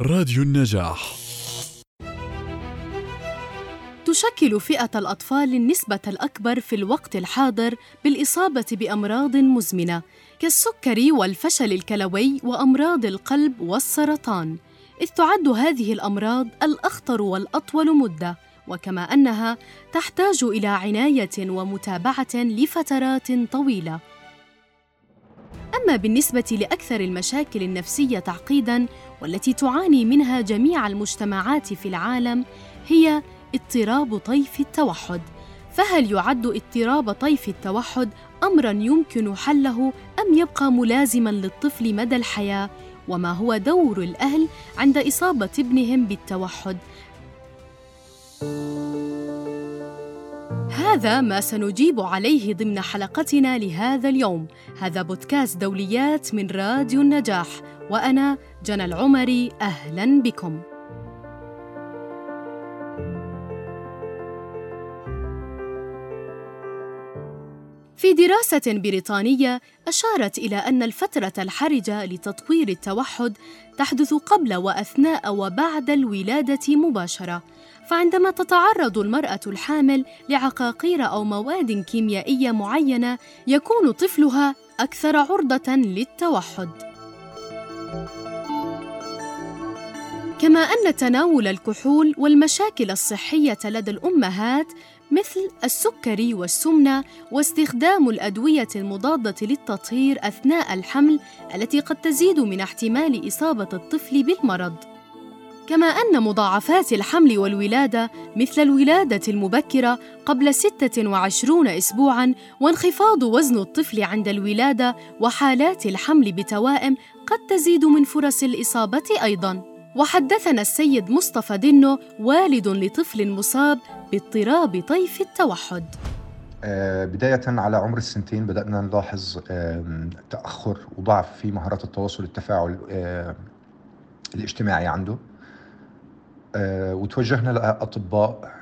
راديو النجاح تشكل فئة الأطفال النسبة الأكبر في الوقت الحاضر بالإصابة بأمراض مزمنة كالسكري والفشل الكلوي وأمراض القلب والسرطان، إذ تعد هذه الأمراض الأخطر والأطول مدة، وكما أنها تحتاج إلى عناية ومتابعة لفترات طويلة. أما بالنسبة لأكثر المشاكل النفسية تعقيداً والتي تعاني منها جميع المجتمعات في العالم هي اضطراب طيف التوحد. فهل يعد اضطراب طيف التوحد امرا يمكن حله أم يبقى ملازما للطفل مدى الحياة؟ وما هو دور الأهل عند إصابة ابنهم بالتوحد؟ هذا ما سنجيب عليه ضمن حلقتنا لهذا اليوم. هذا بودكاست دوليات من راديو النجاح وأنا جنى العمري أهلا بكم. في دراسة بريطانية أشارت إلى أن الفترة الحرجة لتطوير التوحد تحدث قبل وأثناء وبعد الولادة مباشرة، فعندما تتعرض المرأة الحامل لعقاقير أو مواد كيميائية معينة يكون طفلها أكثر عرضة للتوحد. كما أن تناول الكحول والمشاكل الصحية لدى الأمهات مثل السكري والسمنة واستخدام الأدوية المضادة للتطهير أثناء الحمل التي قد تزيد من احتمال إصابة الطفل بالمرض. كما أن مضاعفات الحمل والولادة مثل الولادة المبكرة قبل 26 إسبوعاً وانخفاض وزن الطفل عند الولادة وحالات الحمل بتوائم قد تزيد من فرص الإصابة أيضاً. وحدثنا السيد مصطفى دنو والد لطفل مصاب باضطراب طيف التوحد. آه، بداية على عمر السنتين بدأنا نلاحظ تأخر وضعف في مهارات التواصل التفاعل آه، الاجتماعي عنده. آه، وتوجهنا لأطباء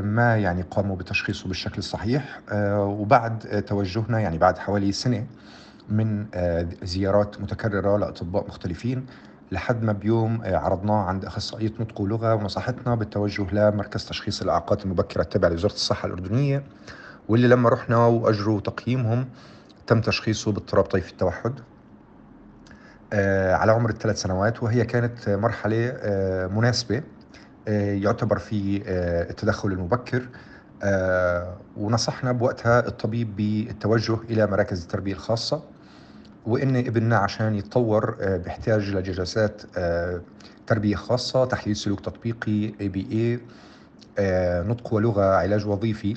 ما يعني قاموا بتشخيصه بالشكل الصحيح. وبعد توجهنا يعني بعد حوالي سنة من زيارات متكررة لأطباء مختلفين لحد ما بيوم آه، عرضناه عند أخصائية نطق ولغة ونصحتنا بالتوجه لمركز تشخيص الإعاقات المبكرة التابع لوزارة الصحة الأردنية واللي لما رحنا وأجروا تقييمهم تم تشخيصه باضطراب طيف التوحد آه، على عمر الثلاث سنوات وهي كانت مرحلة آه، مناسبة يعتبر في التدخل المبكر ونصحنا بوقتها الطبيب بالتوجه إلى مراكز التربية الخاصة وإن ابننا عشان يتطور آه، بيحتاج لجلسات آه، تربية خاصة تحليل سلوك تطبيقي اي بي اي نطق ولغة علاج وظيفي.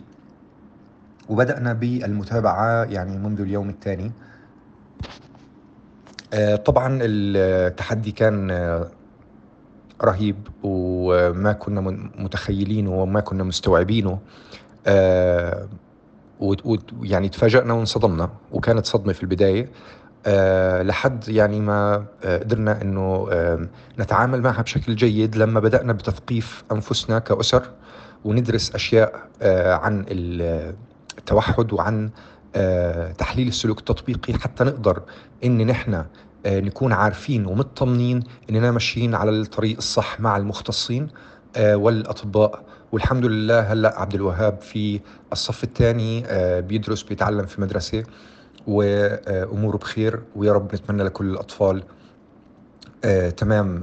وبدأنا بالمتابعة يعني منذ اليوم الثاني. آه، طبعا التحدي كان رهيب وما كنا متخيلينه وما كنا مستوعبينه. ويعني تفاجأنا وانصدمنا وكانت صدمة في البداية. أه لحد يعني ما أه قدرنا إنه أه نتعامل معها بشكل جيد لما بدأنا بتثقيف أنفسنا كأسر وندرس أشياء عن التوحد وعن تحليل السلوك التطبيقي حتى نقدر إن نحن نكون عارفين ومطمنين إننا ماشيين على الطريق الصح مع المختصين والأطباء. والحمد لله هلأ عبد الوهاب في الصف الثاني بيدرس بيتعلم في مدرسة. وأموره بخير ويا رب نتمنى لكل الأطفال آه، تمام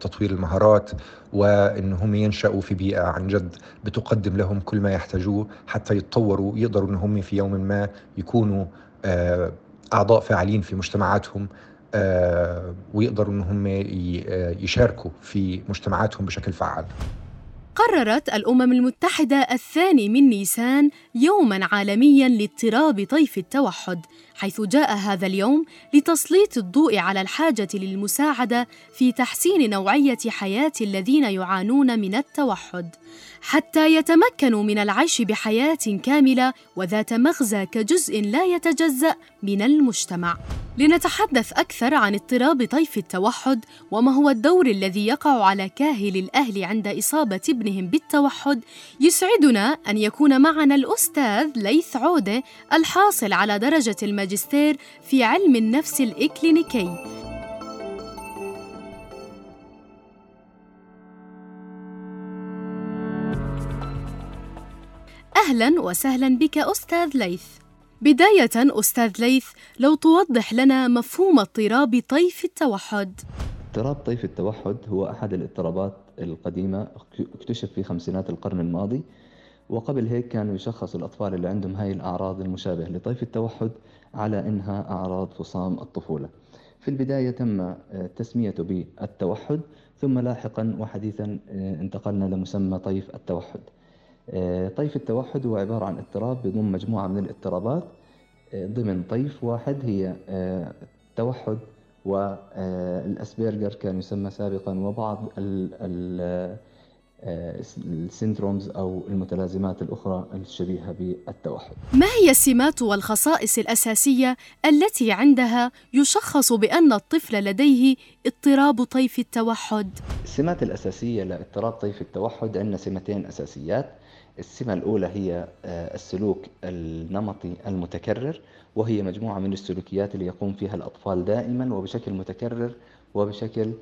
تطوير المهارات وإن هم ينشأوا في بيئة عن جد بتقدم لهم كل ما يحتاجوه حتى يتطوروا يقدروا إن هم في يوم ما يكونوا آه، أعضاء فاعلين في مجتمعاتهم آه، ويقدروا إن هم يشاركوا في مجتمعاتهم بشكل فعال. قررت الأمم المتحدة الثاني من نيسان يوماً عالمياً لاضطراب طيف التوحد، حيث جاء هذا اليوم لتسليط الضوء على الحاجة للمساعدة في تحسين نوعية حياة الذين يعانون من التوحد. حتى يتمكنوا من العيش بحياة كاملة وذات مغزى كجزء لا يتجزأ من المجتمع لنتحدث أكثر عن اضطراب طيف التوحد وما هو الدور الذي يقع على كاهل الأهل عند إصابة ابنهم بالتوحد يسعدنا أن يكون معنا الأستاذ ليث عودة الحاصل على درجة الماجستير الماجستير في علم النفس الإكلينيكي. أهلا وسهلا بك أستاذ ليث. بداية أستاذ ليث لو توضح لنا مفهوم اضطراب طيف التوحد. اضطراب طيف التوحد هو أحد الاضطرابات القديمة اكتشف في خمسينات القرن الماضي وقبل هيك كانوا يشخصوا الأطفال اللي عندهم هاي الأعراض المشابهة لطيف التوحد على إنها أعراض فصام الطفولة. في البداية تم آه، تسميته بالتوحد ثم لاحقا وحديثا آه، انتقلنا لمسمى طيف التوحد. آه، طيف التوحد هو عبارة عن اضطراب بضم مجموعة من الاضطرابات ضمن طيف واحد هي التوحد والأسبرجر كان يسمى سابقا وبعض السيندرومز أو المتلازمات الأخرى الشبيهة بالتوحد ما هي السمات والخصائص الأساسية التي عندها يشخص بأن الطفل لديه اضطراب طيف التوحد؟ السمات الأساسية لاضطراب طيف التوحد عندنا سمتين أساسيات السمة الأولى هي آه، السلوك النمطي المتكرر وهي مجموعة من السلوكيات اللي يقوم فيها الأطفال دائما وبشكل متكرر وبشكل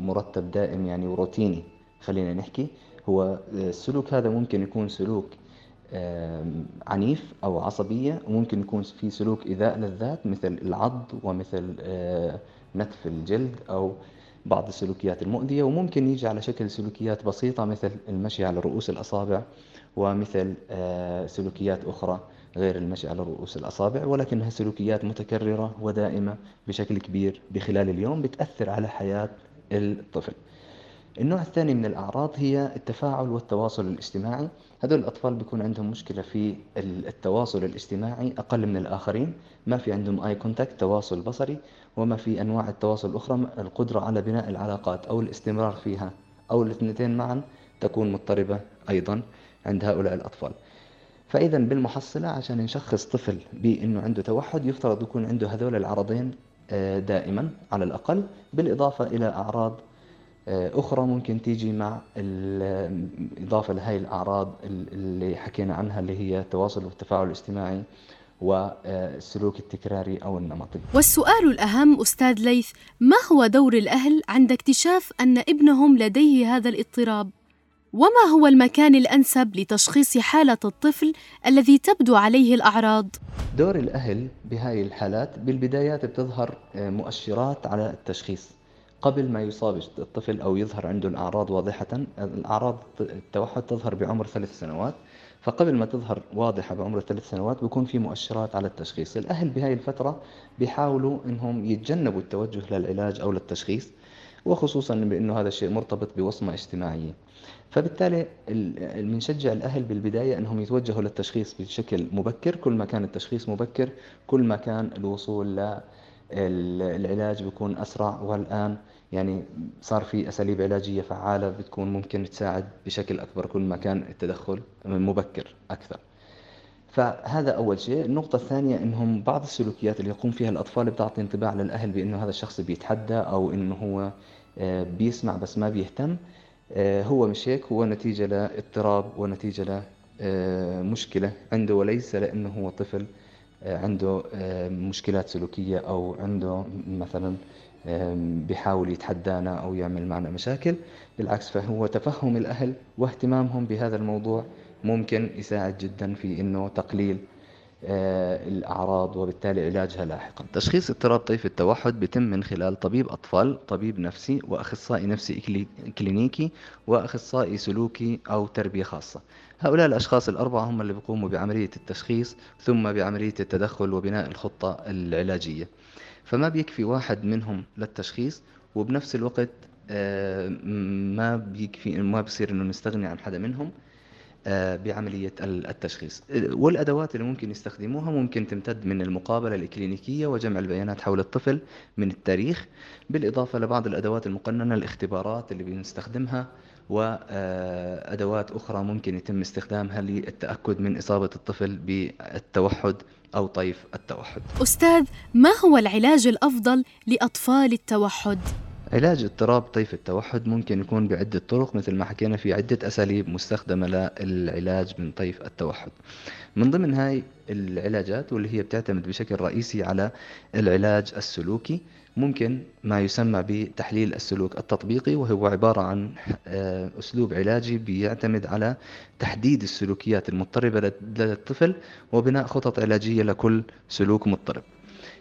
مرتب دائم يعني وروتيني. خلينا نحكي هو السلوك هذا ممكن يكون سلوك عنيف أو عصبية وممكن يكون في سلوك إيذاء للذات مثل العض ومثل نتف الجلد أو بعض السلوكيات المؤذية. وممكن يجي على شكل سلوكيات بسيطة مثل المشي على رؤوس الأصابع ومثل آه، سلوكيات أخرى. غير المشي على رؤوس الأصابع ولكنها سلوكيات متكررة ودائمة بشكل كبير بخلال اليوم بتأثر على حياة الطفل. النوع الثاني من الأعراض هي التفاعل والتواصل الاجتماعي. هذول الأطفال بيكون عندهم مشكلة في التواصل الاجتماعي أقل من الآخرين. ما في عندهم آي كونتاكت تواصل بصري وما في أنواع التواصل الأخرى. القدرة على بناء العلاقات أو الاستمرار فيها أو الاثنتين معا تكون مضطربة أيضا عند هؤلاء الأطفال. فإذا بالمحصلة عشان نشخص طفل بأنه عنده توحد يفترض يكون عنده هذول العرضين آه، دائما على الأقل بالإضافة إلى أعراض آه، أخرى ممكن تيجي مع الإضافة لهذه الأعراض اللي حكينا عنها اللي هي التواصل والتفاعل الاجتماعي والسلوك التكراري أو النمطي والسؤال الأهم أستاذ ليث ما هو دور الأهل عند اكتشاف أن ابنهم لديه هذا الاضطراب؟ وما هو المكان الأنسب لتشخيص حالة الطفل الذي تبدو عليه الأعراض؟ دور الأهل بهذه الحالات بالبدايات بتظهر آه، مؤشرات على التشخيص. قبل ما يصاب الطفل أو يظهر عنده الأعراض واضحة الأعراض التوحد تظهر بعمر ثلاث سنوات. فقبل ما تظهر واضحة بعمر ثلاث سنوات بيكون في مؤشرات على التشخيص. الأهل بهاي الفترة بيحاولوا أنهم يتجنبوا التوجه للعلاج أو للتشخيص وخصوصا بأنه هذا الشيء مرتبط بوصمة اجتماعية. فبالتالي بنشجع الأهل بالبداية أنهم يتوجهوا للتشخيص بشكل مبكر كل ما كان التشخيص مبكر كل ما كان الوصول للعلاج بيكون أسرع. والآن يعني صار في أساليب علاجية فعالة بتكون ممكن تساعد بشكل أكبر كل ما كان التدخل مبكر أكثر. فهذا أول شيء. النقطة الثانية أنهم بعض السلوكيات اللي يقوم فيها الأطفال بتعطي انطباع للأهل بأنه هذا الشخص بيتحدى أو أنه هو آه، بيسمع بس ما بيهتم. هو مش هيك هو نتيجة لاضطراب ونتيجة لمشكلة آه، عنده وليس لأنه هو طفل عنده مشكلات سلوكية أو عنده مثلا بيحاول يتحدانا أو يعمل معنا مشاكل. بالعكس فهو تفهم الأهل واهتمامهم بهذا الموضوع ممكن يساعد جدا في أنه تقليل آه، الأعراض وبالتالي علاجها لاحقا. تشخيص اضطراب طيف التوحد بيتم من خلال طبيب أطفال طبيب نفسي وأخصائي نفسي كلينيكي وأخصائي سلوكي أو تربية خاصة. هؤلاء الأشخاص الأربعة هم اللي بيقوموا بعملية التشخيص ثم بعملية التدخل وبناء الخطة العلاجية. فما بيكفي واحد منهم للتشخيص وبنفس الوقت آه، ما بيكفي ما بصير إنه نستغني عن حدا منهم آه، بعملية التشخيص والأدوات اللي ممكن يستخدموها ممكن تمتد من المقابلة الإكلينيكية وجمع البيانات حول الطفل من التاريخ بالإضافة لبعض الأدوات المقننة الاختبارات اللي بنستخدمها وأدوات أخرى ممكن يتم استخدامها للتأكد من إصابة الطفل بالتوحد أو طيف التوحد أستاذ ما هو العلاج الأفضل لأطفال التوحد؟ علاج اضطراب طيف التوحد ممكن يكون بعدة طرق مثل ما حكينا في عدة أساليب مستخدمة للعلاج من طيف التوحد. من ضمن هاي العلاجات واللي هي بتعتمد بشكل رئيسي على العلاج السلوكي ممكن ما يسمى بتحليل السلوك التطبيقي وهو عبارة عن آه، أسلوب علاجي بيعتمد على تحديد السلوكيات المضطربة لدى الطفل وبناء خطط علاجية لكل سلوك مضطرب.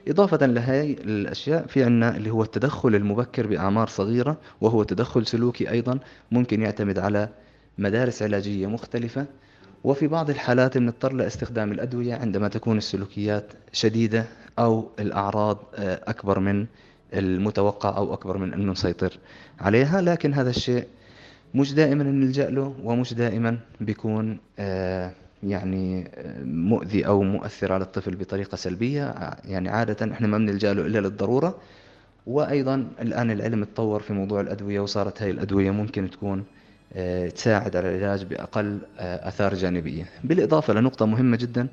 إضافة لهي الأشياء في عنا اللي هو التدخل المبكر بأعمار صغيرة وهو تدخل سلوكي أيضا ممكن يعتمد على مدارس علاجية مختلفة. وفي بعض الحالات بنضطر لاستخدام الأدوية عندما تكون السلوكيات شديدة أو الأعراض آه، أكبر من المتوقع أو أكبر من أنه نسيطر عليها. لكن هذا الشيء مش دائما نلجأ له ومش دائما بيكون آه، يعني آه، مؤذي أو مؤثر على الطفل بطريقة سلبية يعني عادة إحنا ما بنلجأ له إلا للضرورة. وأيضا الآن العلم تطور في موضوع الأدوية وصارت هاي الأدوية ممكن تكون آه، تساعد على العلاج بأقل آه، آثار جانبية. بالإضافة لنقطة مهمة جدا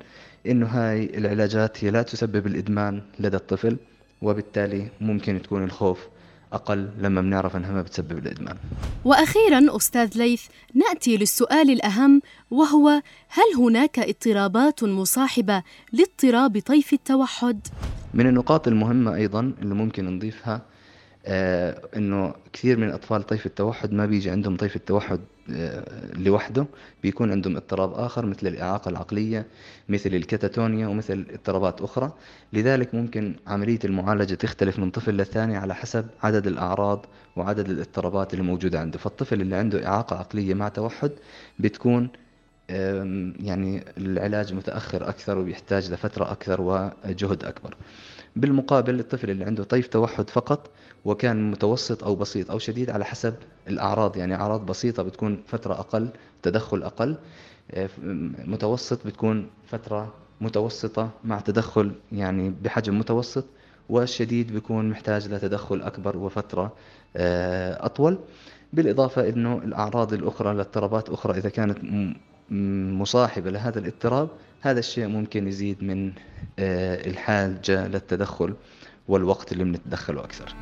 إنه هاي العلاجات هي لا تسبب الإدمان لدى الطفل وبالتالي ممكن تكون الخوف. أقل لما بنعرف أنها ما بتسبب الإدمان وأخيرا أستاذ ليث نأتي للسؤال الأهم وهو هل هناك اضطرابات مصاحبة لاضطراب طيف التوحد؟ من النقاط المهمة أيضا اللي ممكن نضيفها إنه كثير من اطفال طيف التوحد ما بيجي عندهم طيف التوحد آه لوحده بيكون عندهم اضطراب آخر مثل الإعاقة العقلية مثل الكتاتونيا ومثل اضطرابات أخرى. لذلك ممكن عملية المعالجة تختلف من طفل للثاني على حسب عدد الأعراض وعدد الاضطرابات اللي موجودة عنده. فالطفل اللي عنده إعاقة عقلية مع توحد بتكون يعني العلاج متأخر أكثر وبيحتاج لفترة أكثر وجهد أكبر. بالمقابل الطفل اللي عنده طيف توحد فقط وكان متوسط أو بسيط أو شديد على حسب الأعراض. يعني أعراض بسيطة بتكون فترة أقل تدخل أقل. آه، متوسط بتكون فترة متوسطة مع تدخل يعني بحجم متوسط والشديد بيكون محتاج لتدخل أكبر وفترة آه، أطول. بالإضافة أنه الأعراض الأخرى لاضطرابات أخرى إذا كانت مصاحبة لهذا الاضطراب هذا الشيء ممكن يزيد من آه، الحاجة للتدخل والوقت اللي بنتدخله أكثر.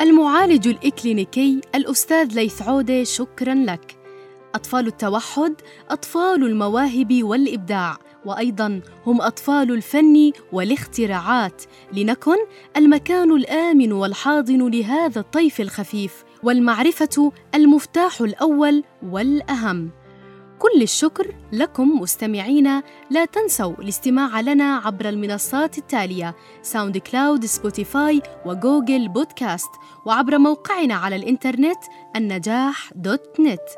المعالج الإكلينيكي الأستاذ ليث عودة شكرا لك. أطفال التوحد أطفال المواهب والإبداع. وأيضا هم أطفال الفن والاختراعات. لنكن المكان الآمن والحاضن لهذا الطيف الخفيف والمعرفة المفتاح الأول والأهم. كل الشكر لكم مستمعينا لا تنسوا الاستماع لنا عبر المنصات التالية ساوند كلاود سبوتيفاي وجوجل بودكاست وعبر موقعنا على الإنترنت النجاح dot net.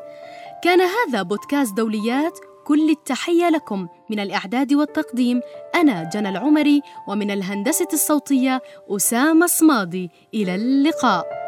كان هذا بودكاست دوليات كل التحية لكم من الإعداد والتقديم أنا جنى العمري ومن الهندسة الصوتية أسامة صمادي. إلى اللقاء.